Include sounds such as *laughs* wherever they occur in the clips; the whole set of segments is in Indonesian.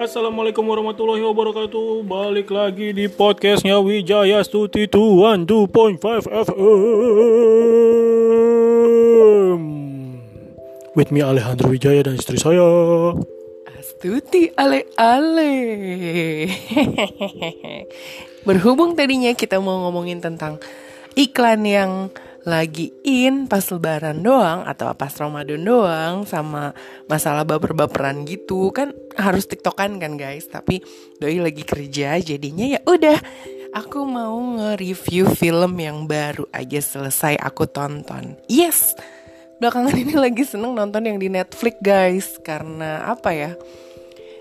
Assalamualaikum warahmatullahi wabarakatuh. Balik lagi di podcastnya Wijaya Stuti 212.5 FM With me Alejandro Wijaya dan istri saya. Astuti ale-ale *laughs* Berhubung tadinya kita mau ngomongin tentang iklan yang lagi in pas lebaran doang atau pas Ramadan doang sama masalah baper-baperan gitu kan harus tiktokan kan guys. Tapi doi lagi kerja jadinya ya udah aku mau nge-review film yang baru aja selesai aku tonton. Yes! Belakangan ini lagi seneng nonton yang di Netflix guys. Karena apa ya?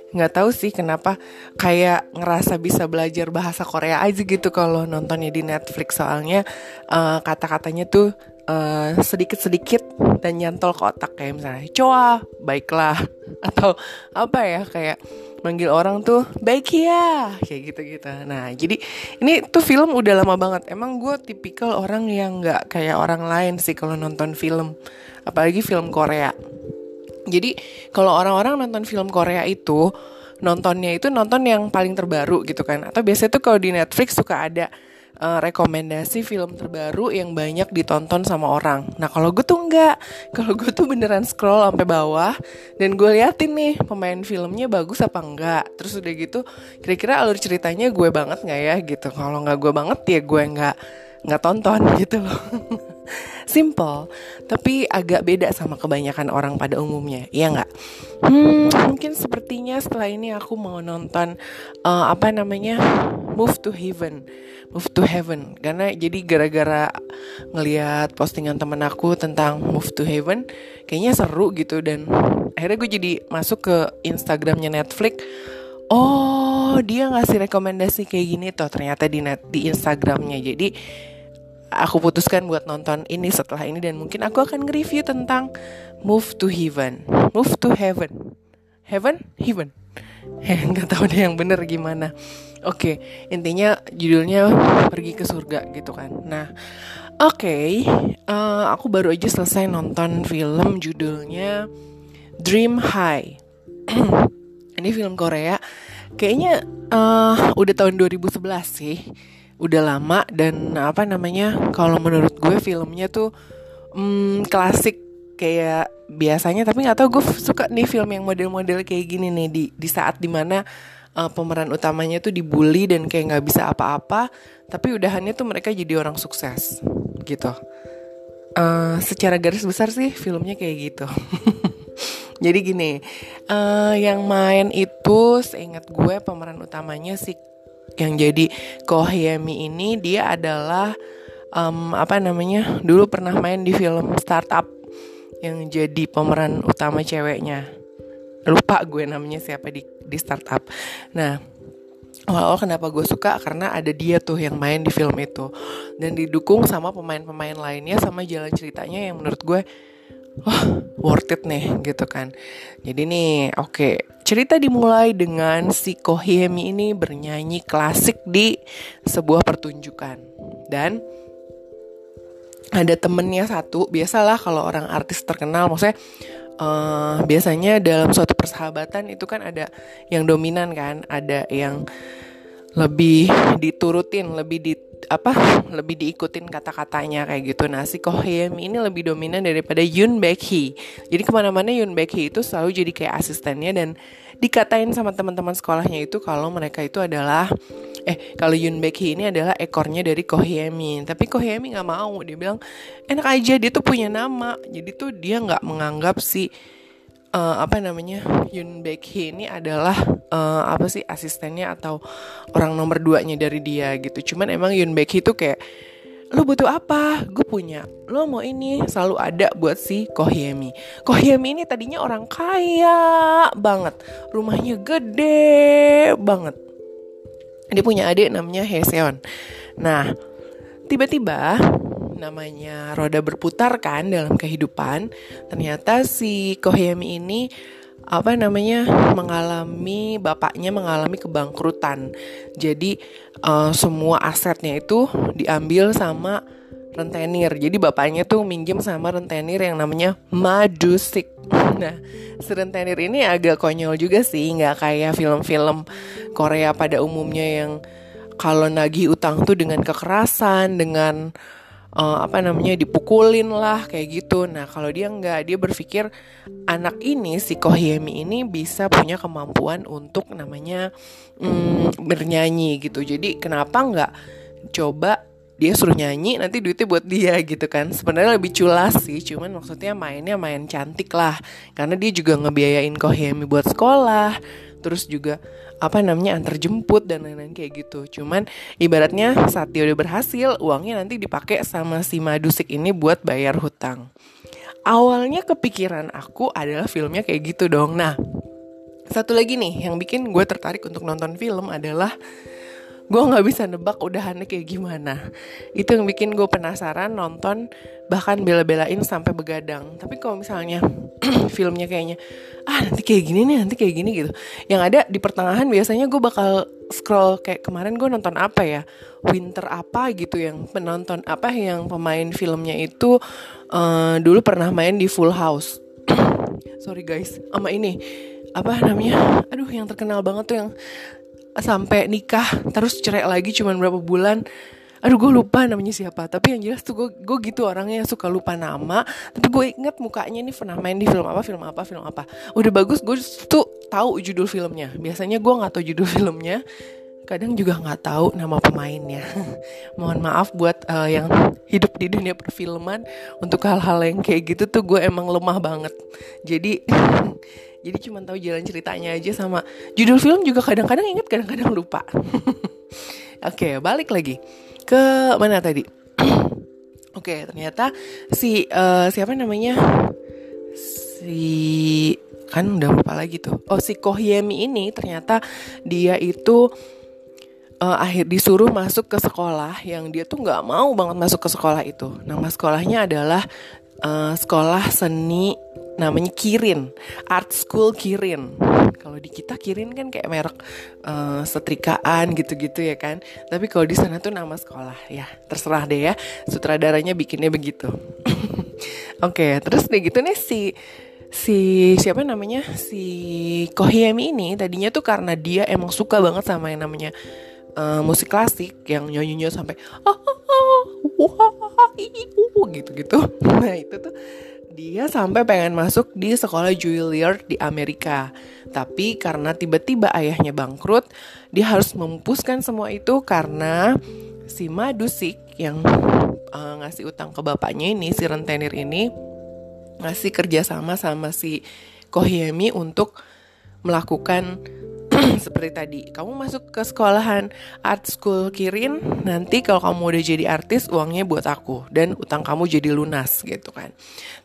Nggak tahu sih kenapa kayak ngerasa bisa belajar bahasa Korea aja gitu kalau nontonnya di Netflix. Soalnya uh, kata-katanya tuh uh, sedikit-sedikit dan nyantol ke otak kayak misalnya coa baiklah. *laughs* Atau apa ya kayak manggil orang tuh baik ya kayak gitu gitu nah jadi ini tuh film udah lama banget. Emang gue tipikal orang yang nggak kayak orang lain sih kalau nonton film apalagi film Korea. Jadi kalau orang-orang nonton film Korea itu nontonnya itu nonton yang paling terbaru gitu kan. Atau biasanya tuh kalau di Netflix suka ada uh, rekomendasi film terbaru yang banyak ditonton sama orang. Nah kalau gue tuh enggak, *laughs* kalau gue tuh beneran scroll sampai bawah dan gue liatin nih pemain filmnya bagus apa enggak. Terus udah gitu, kira-kira alur ceritanya gue banget nggak ya gitu. Kalau nggak gue banget ya gue nggak nggak tonton *laughs* gitu loh. Simple, tapi agak beda sama kebanyakan orang pada umumnya, iya nggak? Hmm, mungkin sepertinya setelah ini aku mau nonton uh, apa namanya Move to Heaven, Move to Heaven, karena jadi gara-gara ngelihat postingan temen aku tentang Move to Heaven, kayaknya seru gitu dan akhirnya gue jadi masuk ke Instagramnya Netflix. Oh, dia ngasih rekomendasi kayak gini tuh ternyata di net di Instagramnya. Jadi aku putuskan buat nonton ini setelah ini dan mungkin aku akan nge-review tentang Move to Heaven. Move to Heaven. Heaven? Heaven. *laughs* Eh, nggak tahu deh yang bener gimana. Oke, okay, intinya judulnya pergi ke surga gitu kan. Nah, oke, okay, uh, eh, aku baru aja selesai nonton film judulnya Dream High. *clears throat* ini film Korea. Kayaknya uh, udah tahun 2011 sih udah lama dan apa namanya kalau menurut gue filmnya tuh hmm, klasik kayak biasanya tapi nggak tahu gue suka nih film yang model-model kayak gini nih di di saat di mana uh, pemeran utamanya tuh dibully dan kayak nggak bisa apa-apa tapi udahannya tuh mereka jadi orang sukses gitu. Uh, secara garis besar sih filmnya kayak gitu. *laughs* Jadi gini uh, yang main itu seingat gue pemeran utamanya si yang jadi Kohyemi ini dia adalah um, apa namanya dulu pernah main di film startup yang jadi pemeran utama ceweknya. Lupa gue namanya siapa di di startup. Nah awal-awal kenapa gue suka? Karena ada dia tuh yang main di film itu. Dan didukung sama pemain-pemain lainnya sama jalan ceritanya yang menurut gue wah worth it nih gitu kan jadi nih oke okay. cerita dimulai dengan si Kohyemi ini bernyanyi klasik di sebuah pertunjukan dan ada temennya satu biasalah kalau orang artis terkenal maksudnya uh, biasanya dalam suatu persahabatan itu kan ada yang dominan kan ada yang lebih diturutin lebih di apa lebih diikutin kata-katanya kayak gitu. Nah si Kohyem ini lebih dominan daripada Yun Baekhi jadi ke mana-mana Yun Baekhi itu selalu jadi kayak asistennya dan dikatain sama teman-teman sekolahnya itu kalau mereka itu adalah eh kalau Yun Baekhi ini adalah ekornya dari Kohyemi tapi Kohyemi nggak mau. Dia bilang enak aja dia tuh punya nama. Jadi tuh dia nggak menganggap si uh, apa namanya Yun Baekhi ini adalah uh, apa sih asistennya atau orang nomor duanya dari dia gitu cuman emang Yun Baekhi itu kayak lo butuh apa? Gue punya. Lo mau ini selalu ada buat si Kohyemi. Kohyemi ini tadinya orang kaya banget. Rumahnya gede banget. Dia punya adik namanya Heseon. Nah, tiba-tiba namanya roda berputar kan dalam kehidupan. Ternyata si Kohyemi ini apa namanya mengalami bapaknya mengalami kebangkrutan. Jadi uh, semua asetnya itu diambil sama rentenir. Jadi bapaknya tuh minjem sama rentenir yang namanya Madusik. *laughs* Nah, serentenir ini agak konyol juga sih, nggak kayak film-film Korea pada umumnya yang kalau nagih utang tuh dengan kekerasan, dengan uh, apa namanya dipukulin lah kayak gitu. Nah kalau dia nggak, dia berpikir anak ini si Kohyemi ini bisa punya kemampuan untuk namanya um, bernyanyi gitu. Jadi kenapa nggak coba dia suruh nyanyi nanti duitnya buat dia gitu kan sebenarnya lebih culas sih cuman maksudnya mainnya main cantik lah karena dia juga ngebiayain Kohyemi buat sekolah terus juga apa namanya antar jemput dan lain-lain kayak gitu. Cuman ibaratnya saat dia udah berhasil uangnya nanti dipakai sama si Madusik ini buat bayar hutang. Awalnya kepikiran aku adalah filmnya kayak gitu dong. Nah satu lagi nih yang bikin gue tertarik untuk nonton film adalah gue nggak bisa nebak udahannya kayak gimana. Itu yang bikin gue penasaran nonton bahkan bela-belain sampai begadang. Tapi kalau misalnya *clears throat* filmnya kayaknya ah nanti kayak gini nih nanti kayak gini gitu. Yang ada di pertengahan biasanya gue bakal scroll kayak kemarin gue nonton apa ya? Winter apa? gitu yang penonton apa yang pemain filmnya itu uh, dulu pernah main di Full House. *clears throat* Sorry guys sama ini. Apa namanya? Aduh yang terkenal banget tuh yang sampai nikah terus cerai lagi cuman berapa bulan. Aduh gue lupa namanya siapa tapi yang jelas tuh gue gue gitu orangnya yang suka lupa nama. Tapi gue inget mukanya nih pernah main di film apa film apa film apa. Udah bagus gue tuh tahu judul filmnya. Biasanya gue nggak tahu judul filmnya. Kadang juga nggak tahu nama pemainnya. *laughs* Mohon maaf buat uh, yang hidup di dunia perfilman. Untuk hal-hal yang kayak gitu tuh gue emang lemah banget. Jadi *laughs* jadi cuma tahu jalan ceritanya aja sama judul film juga kadang-kadang inget kadang-kadang lupa. *laughs* Oke okay, balik lagi. Ke mana tadi? *clears throat* Oke okay, ternyata si uh, siapa namanya? Si kan udah lupa lagi tuh. Oh si Kohyemi ini ternyata dia itu uh, akhir disuruh masuk ke sekolah yang dia tuh nggak mau banget masuk ke sekolah itu. Nama sekolahnya adalah uh, sekolah seni namanya Kirin. Art School Kirin. Kalau di kita Kirin kan kayak merek uh, setrikaan gitu-gitu ya kan. Tapi kalau di sana tuh nama sekolah ya. Terserah deh ya. Sutradaranya bikinnya begitu. *laughs* Oke okay, terus deh gitu nih si si siapa namanya? Si Kohyemi ini tadinya tuh karena dia emang suka banget sama yang namanya uh, musik klasik yang nyanyinya sampai oh, oh, oh, gitu gitu nah itu tuh dia sampai pengen masuk di sekolah Juilliard di Amerika. Tapi karena tiba-tiba ayahnya bangkrut, dia harus memupuskan semua itu karena si Madusik yang uh, ngasih utang ke bapaknya ini, si rentenir ini, ngasih kerjasama sama si Kohyemi untuk melakukan *clears throat* seperti tadi kamu masuk ke sekolahan art school Kirin. Nanti kalau kamu udah jadi artis uangnya buat aku. Dan utang kamu jadi lunas gitu kan.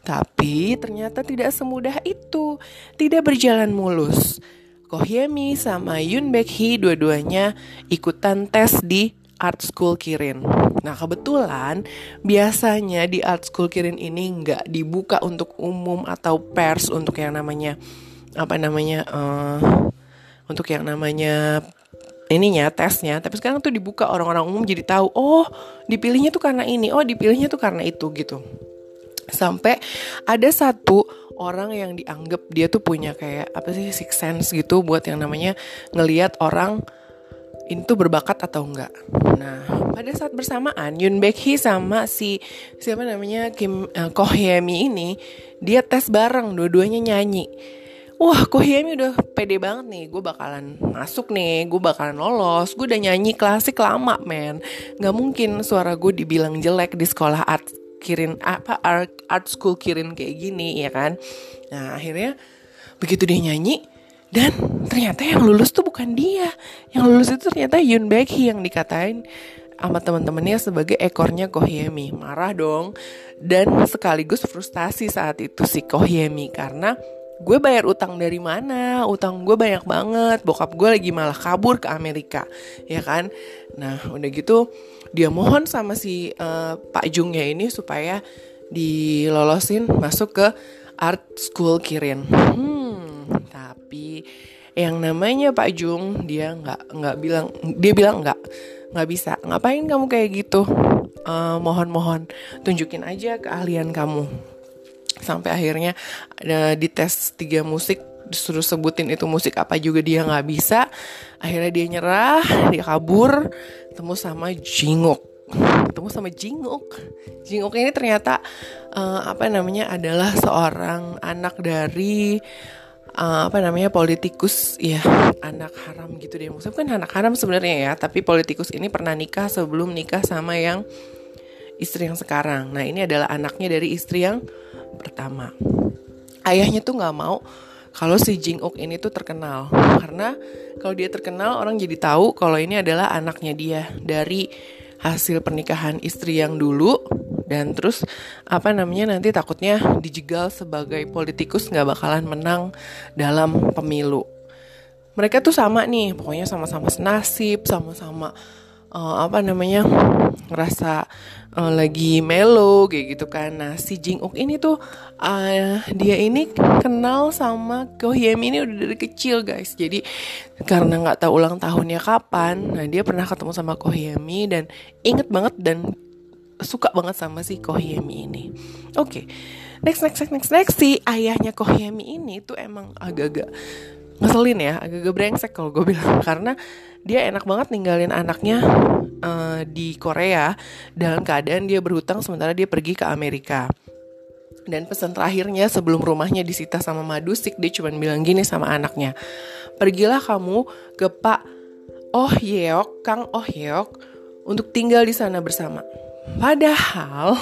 Tapi ternyata tidak semudah itu. Tidak berjalan mulus. Kohyemi sama Yoon Baek dua-duanya ikutan tes di Art School Kirin. Nah kebetulan biasanya di Art School Kirin ini nggak dibuka untuk umum atau pers untuk yang namanya apa namanya uh, untuk yang namanya ininya tesnya. Tapi sekarang tuh dibuka orang-orang umum jadi tahu oh dipilihnya tuh karena ini oh dipilihnya tuh karena itu gitu. Sampai ada satu orang yang dianggap dia tuh punya kayak apa sih six sense gitu buat yang namanya ngelihat orang ini tuh berbakat atau enggak. Nah, pada saat bersamaan Yun Baek sama si siapa namanya Kim uh, Ko Hyemi ini dia tes bareng, dua-duanya nyanyi wah kok udah pede banget nih. Gue bakalan masuk nih. Gue bakalan lolos. Gue udah nyanyi klasik lama men. Gak mungkin suara gue dibilang jelek di sekolah art kirin apa art, art school kirin kayak gini ya kan? Nah akhirnya begitu dia nyanyi dan ternyata yang lulus tuh bukan dia. Yang lulus itu ternyata Yun Baekhi yang dikatain sama teman-temannya sebagai ekornya Kohyemi marah dong. Dan sekaligus frustasi saat itu si Kohyemi karena gue bayar utang dari mana? Utang gue banyak banget. Bokap gue lagi malah kabur ke Amerika ya kan? Nah udah gitu dia mohon sama si uh, Pak Jungnya ini supaya dilolosin masuk ke art school Kirin. Hmm tapi yang namanya Pak Jung dia nggak nggak bilang dia bilang nggak nggak bisa. Ngapain kamu kayak gitu? Uh, mohon-mohon tunjukin aja keahlian kamu sampai akhirnya ada di tes tiga musik disuruh sebutin itu musik apa juga dia nggak bisa. Akhirnya dia nyerah dia kabur ketemu sama Jinguk. Ketemu sama Jinguk. Jinguk ini ternyata uh, apa namanya adalah seorang anak dari uh, apa namanya politikus. Ya anak haram gitu deh. Maksudnya kan anak haram sebenarnya ya tapi politikus ini pernah nikah sebelum nikah sama yang istri yang sekarang. Nah ini adalah anaknya dari istri yang pertama. Ayahnya tuh nggak mau kalau si Jing Uk ini tuh terkenal. Karena kalau dia terkenal orang jadi tahu kalau ini adalah anaknya dia. Dari hasil pernikahan istri yang dulu dan terus apa namanya nanti takutnya dijegal sebagai politikus nggak bakalan menang dalam pemilu. Mereka tuh sama nih pokoknya sama-sama senasib sama-sama uh, apa namanya ngerasa uh, lagi melo kayak gitu kan. Nah si Jing Uk ini tuh uh, dia ini kenal sama Ko Hyem ini udah dari kecil guys. Jadi karena nggak tahu ulang tahunnya kapan, nah dia pernah ketemu sama Ko Hyemi dan inget banget dan suka banget sama si Ko Hyemi ini. Oke, okay. next next next next si ayahnya Ko Hyemi ini tuh emang agak-agak ngeselin ya, agak-agak brengsek kalau gue *laughs* bilang karena dia enak banget ninggalin anaknya uh, di Korea dalam keadaan dia berhutang sementara dia pergi ke Amerika. Dan pesan terakhirnya sebelum rumahnya disita sama Madusik dia cuma bilang gini sama anaknya, pergilah kamu ke Pak Oh Yeok, Kang Oh Yeok untuk tinggal di sana bersama. Padahal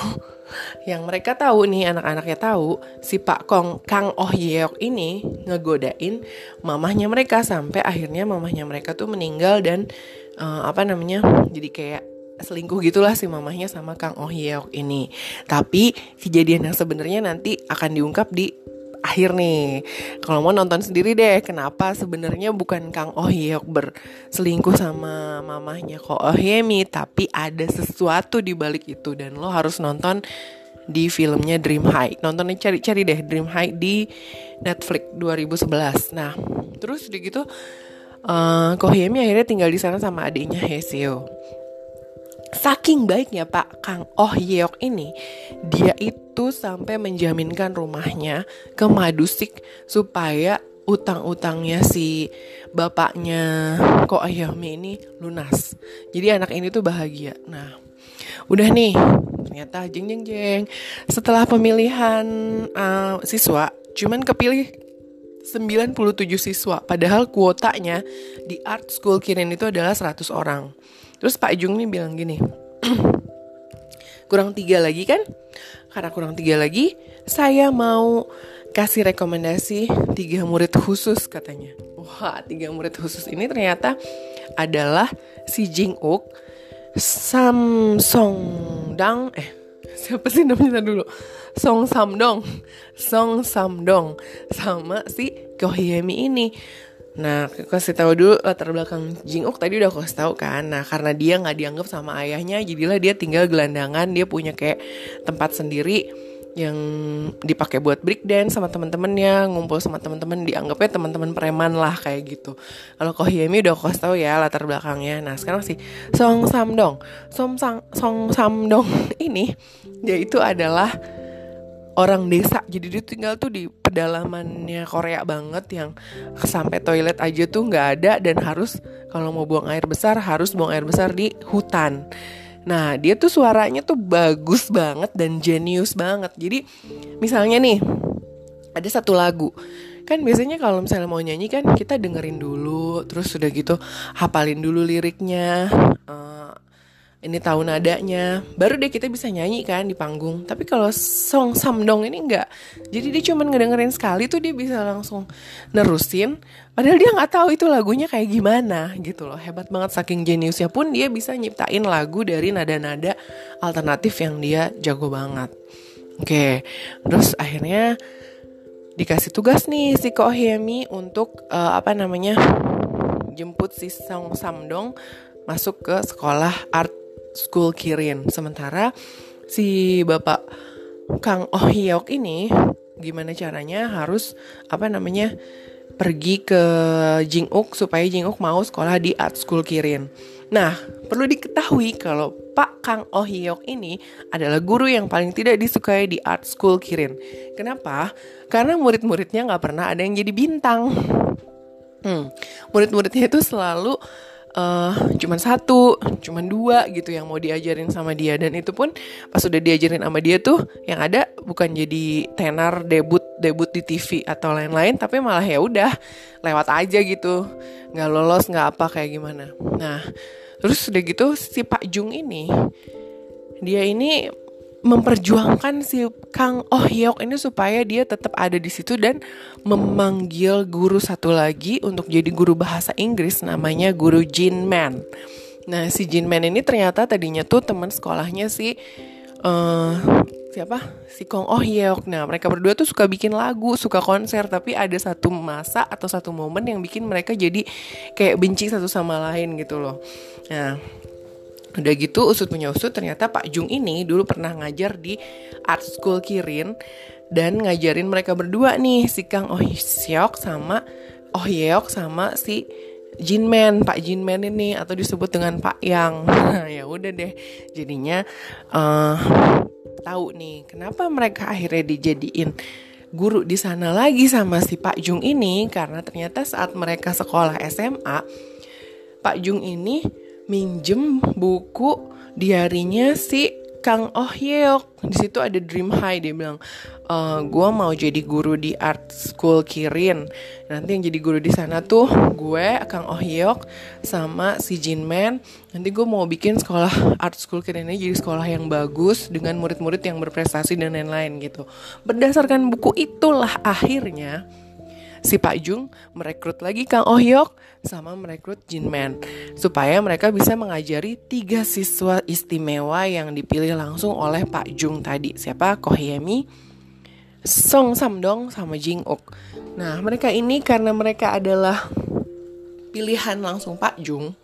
yang mereka tahu nih anak-anaknya tahu si Pak Kong Kang Oh Yeok ini ngegodain mamahnya mereka sampai akhirnya mamahnya mereka tuh meninggal dan uh, apa namanya jadi kayak selingkuh gitulah si mamahnya sama Kang Oh Yeok ini. Tapi kejadian yang sebenarnya nanti akan diungkap di akhir nih. Kalau mau nonton sendiri deh, kenapa sebenarnya bukan Kang Oh Hyuk berselingkuh sama mamahnya Ko Oh Hemi, tapi ada sesuatu di balik itu dan lo harus nonton di filmnya Dream High. Nontonnya cari-cari deh Dream High di Netflix 2011. Nah, terus udah gitu uh, Ko Hemi akhirnya tinggal di sana sama adiknya Heseo saking baiknya Pak Kang Oh Yeok ini, dia itu sampai menjaminkan rumahnya ke Madusik supaya utang-utangnya si bapaknya Ko Ayomi ini lunas. Jadi anak ini tuh bahagia. Nah, udah nih, ternyata jeng jeng jeng. Setelah pemilihan uh, siswa, cuman kepilih 97 siswa. Padahal kuotanya di art school Kirin itu adalah 100 orang. Terus Pak Jung nih bilang gini, *clears throat* kurang tiga lagi kan? Karena kurang tiga lagi, saya mau kasih rekomendasi tiga murid khusus katanya. Wah, tiga murid khusus ini ternyata adalah si Jing Uk, Sam Song Dang, eh *laughs* siapa sih namanya dulu? Song Sam Dong, Song Sam Dong, sama si Ko Hyemi ini. Nah, kasih tahu dulu latar belakang Jinguk tadi udah kasih tahu kan. Nah, karena dia nggak dianggap sama ayahnya, jadilah dia tinggal gelandangan. Dia punya kayak tempat sendiri yang dipakai buat break dance sama temen-temennya, ngumpul sama temen-temen, dianggapnya teman-teman preman lah kayak gitu. Kalau Kohyemi udah kasih tahu ya latar belakangnya. Nah, sekarang sih Song Samdong, Song Sang Song Samdong *laughs* ini dia itu adalah orang desa. Jadi dia tinggal tuh di pedalamannya Korea banget yang sampai toilet aja tuh nggak ada dan harus kalau mau buang air besar harus buang air besar di hutan. Nah dia tuh suaranya tuh bagus banget dan jenius banget. Jadi misalnya nih ada satu lagu. Kan biasanya kalau misalnya mau nyanyi kan kita dengerin dulu terus sudah gitu hafalin dulu liriknya. Uh, ini tahu nadanya baru deh kita bisa nyanyi kan di panggung. Tapi kalau song samdong ini enggak. Jadi dia cuma ngedengerin sekali tuh dia bisa langsung nerusin. Padahal dia nggak tahu itu lagunya kayak gimana gitu loh. Hebat banget saking jeniusnya pun dia bisa nyiptain lagu dari nada-nada alternatif yang dia jago banget. Oke terus akhirnya dikasih tugas nih si Ko Hyemi untuk uh, apa namanya jemput si Song Samdong masuk ke sekolah art school Kirin. Sementara si bapak Kang Oh Hyok ini gimana caranya harus apa namanya pergi ke Jinguk supaya Jinguk mau sekolah di art school Kirin. Nah, perlu diketahui kalau Pak Kang Oh Hyok ini adalah guru yang paling tidak disukai di art school Kirin. Kenapa? Karena murid-muridnya nggak pernah ada yang jadi bintang. Hmm, murid-muridnya itu selalu uh, cuman satu, cuman dua gitu yang mau diajarin sama dia dan itu pun pas udah diajarin sama dia tuh yang ada bukan jadi tenar debut debut di TV atau lain-lain tapi malah ya udah lewat aja gitu nggak lolos nggak apa kayak gimana. Nah terus udah gitu si Pak Jung ini dia ini memperjuangkan si Kang Oh Hyok ini supaya dia tetap ada di situ dan memanggil guru satu lagi untuk jadi guru bahasa Inggris namanya guru Jin Man. Nah si Jin Man ini ternyata tadinya tuh teman sekolahnya si uh, siapa si Kong Oh Hyok. Nah mereka berdua tuh suka bikin lagu, suka konser, tapi ada satu masa atau satu momen yang bikin mereka jadi kayak benci satu sama lain gitu loh. Nah Udah gitu usut punya usut ternyata Pak Jung ini dulu pernah ngajar di art school Kirin dan ngajarin mereka berdua nih si Kang Oh Seok sama Oh Yeok sama si Jinman, Pak Jinman ini atau disebut dengan Pak Yang. Nah, *laughs* ya udah deh. Jadinya uh, tahu nih kenapa mereka akhirnya dijadiin guru di sana lagi sama si Pak Jung ini karena ternyata saat mereka sekolah SMA Pak Jung ini minjem buku diarinya si Kang Oh Yeok. Di situ ada Dream High dia bilang e, eh, gue mau jadi guru di art school Kirin. Nanti yang jadi guru di sana tuh gue Kang Oh Yeok sama si Jin Man. Nanti gue mau bikin sekolah art school Kirin ini jadi sekolah yang bagus dengan murid-murid yang berprestasi dan lain-lain gitu. Berdasarkan buku itulah akhirnya si Pak Jung merekrut lagi Kang Oh Hyok sama merekrut Jin Man. Supaya mereka bisa mengajari tiga siswa istimewa yang dipilih langsung oleh Pak Jung tadi. Siapa? Ko Hyemi, Song Samdong sama Jing Uk. Nah mereka ini karena mereka adalah pilihan langsung Pak Jung,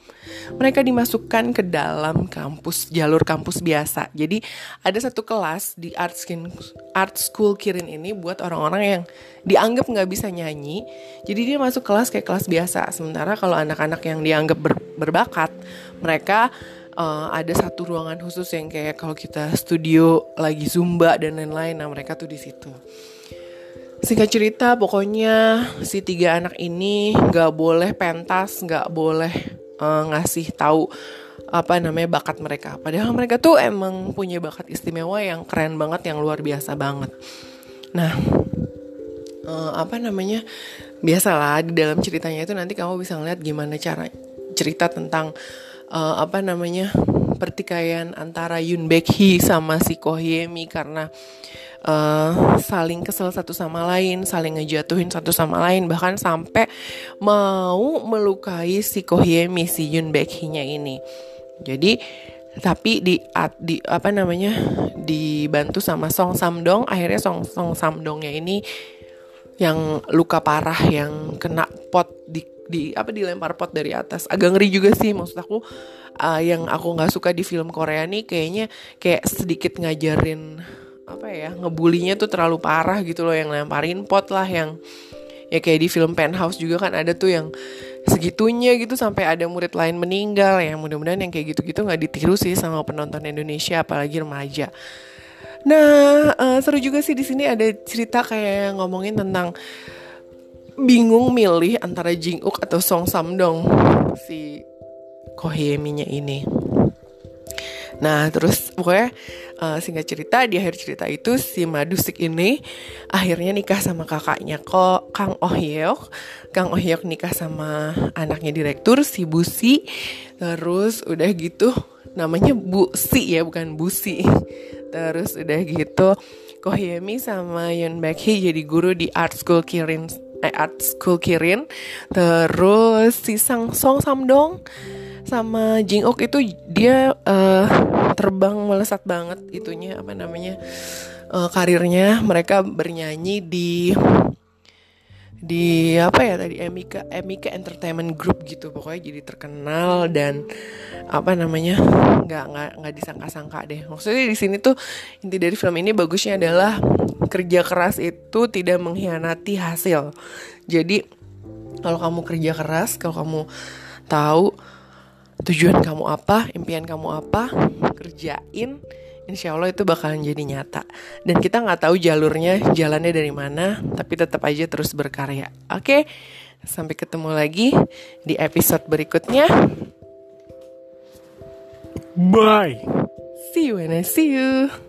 mereka dimasukkan ke dalam kampus jalur kampus biasa. Jadi ada satu kelas di art skin art school Kirin ini buat orang-orang yang dianggap nggak bisa nyanyi. Jadi dia masuk kelas kayak kelas biasa. Sementara kalau anak-anak yang dianggap ber, berbakat, mereka uh, ada satu ruangan khusus yang kayak kalau kita studio lagi zumba dan lain-lain. Nah mereka tuh di situ. Singkat cerita, pokoknya si tiga anak ini gak boleh pentas, gak boleh uh, ngasih tahu apa namanya bakat mereka. Padahal mereka tuh emang punya bakat istimewa yang keren banget, yang luar biasa banget. Nah, uh, apa namanya? Biasalah di dalam ceritanya itu nanti kamu bisa ngeliat gimana cara cerita tentang uh, apa namanya pertikaian antara Yun Baek sama si Ko Hyemi karena uh, saling kesel satu sama lain, saling ngejatuhin satu sama lain, bahkan sampai mau melukai si Kohyemi si Yun Baekhynya ini. Jadi tapi di di apa namanya dibantu sama Song Samdong akhirnya Song Song Samdongnya ini yang luka parah yang kena pot di di apa dilempar pot dari atas agak ngeri juga sih maksud aku uh, yang aku nggak suka di film Korea nih kayaknya kayak sedikit ngajarin apa ya ngebulinya tuh terlalu parah gitu loh yang lemparin pot lah yang ya kayak di film Penthouse juga kan ada tuh yang segitunya gitu sampai ada murid lain meninggal ya mudah-mudahan yang kayak gitu-gitu nggak ditiru sih sama penonton Indonesia apalagi remaja. Nah uh, seru juga sih di sini ada cerita kayak ngomongin tentang bingung milih antara Jing Uk atau Song Samdong si Kohyeminya ini. Nah terus pokoknya uh, singkat cerita di akhir cerita itu si Madusik ini akhirnya nikah sama kakaknya kok Kang Oh Hyuk. Kang Oh Hyuk nikah sama anaknya direktur si Busi. Terus udah gitu namanya Bu Si ya bukan Busi. Terus udah gitu Ko Hyemi sama Yun Baekhi jadi guru di Art School Kirin eh, Art School Kirin. Terus si Sang Song Samdong sama Jing Ok itu dia uh, terbang melesat banget itunya apa namanya uh, karirnya. Mereka bernyanyi di di apa ya tadi Emika Emika Entertainment Group gitu. Pokoknya jadi terkenal dan apa namanya nggak nggak nggak disangka-sangka deh. Maksudnya di sini tuh inti dari film ini bagusnya adalah kerja keras itu tidak mengkhianati hasil. Jadi kalau kamu kerja keras kalau kamu tahu tujuan kamu apa, impian kamu apa, kerjain. Insya Allah itu bakalan jadi nyata. Dan kita nggak tahu jalurnya, jalannya dari mana, tapi tetap aja terus berkarya. Oke, sampai ketemu lagi di episode berikutnya. Bye. See you when I see you.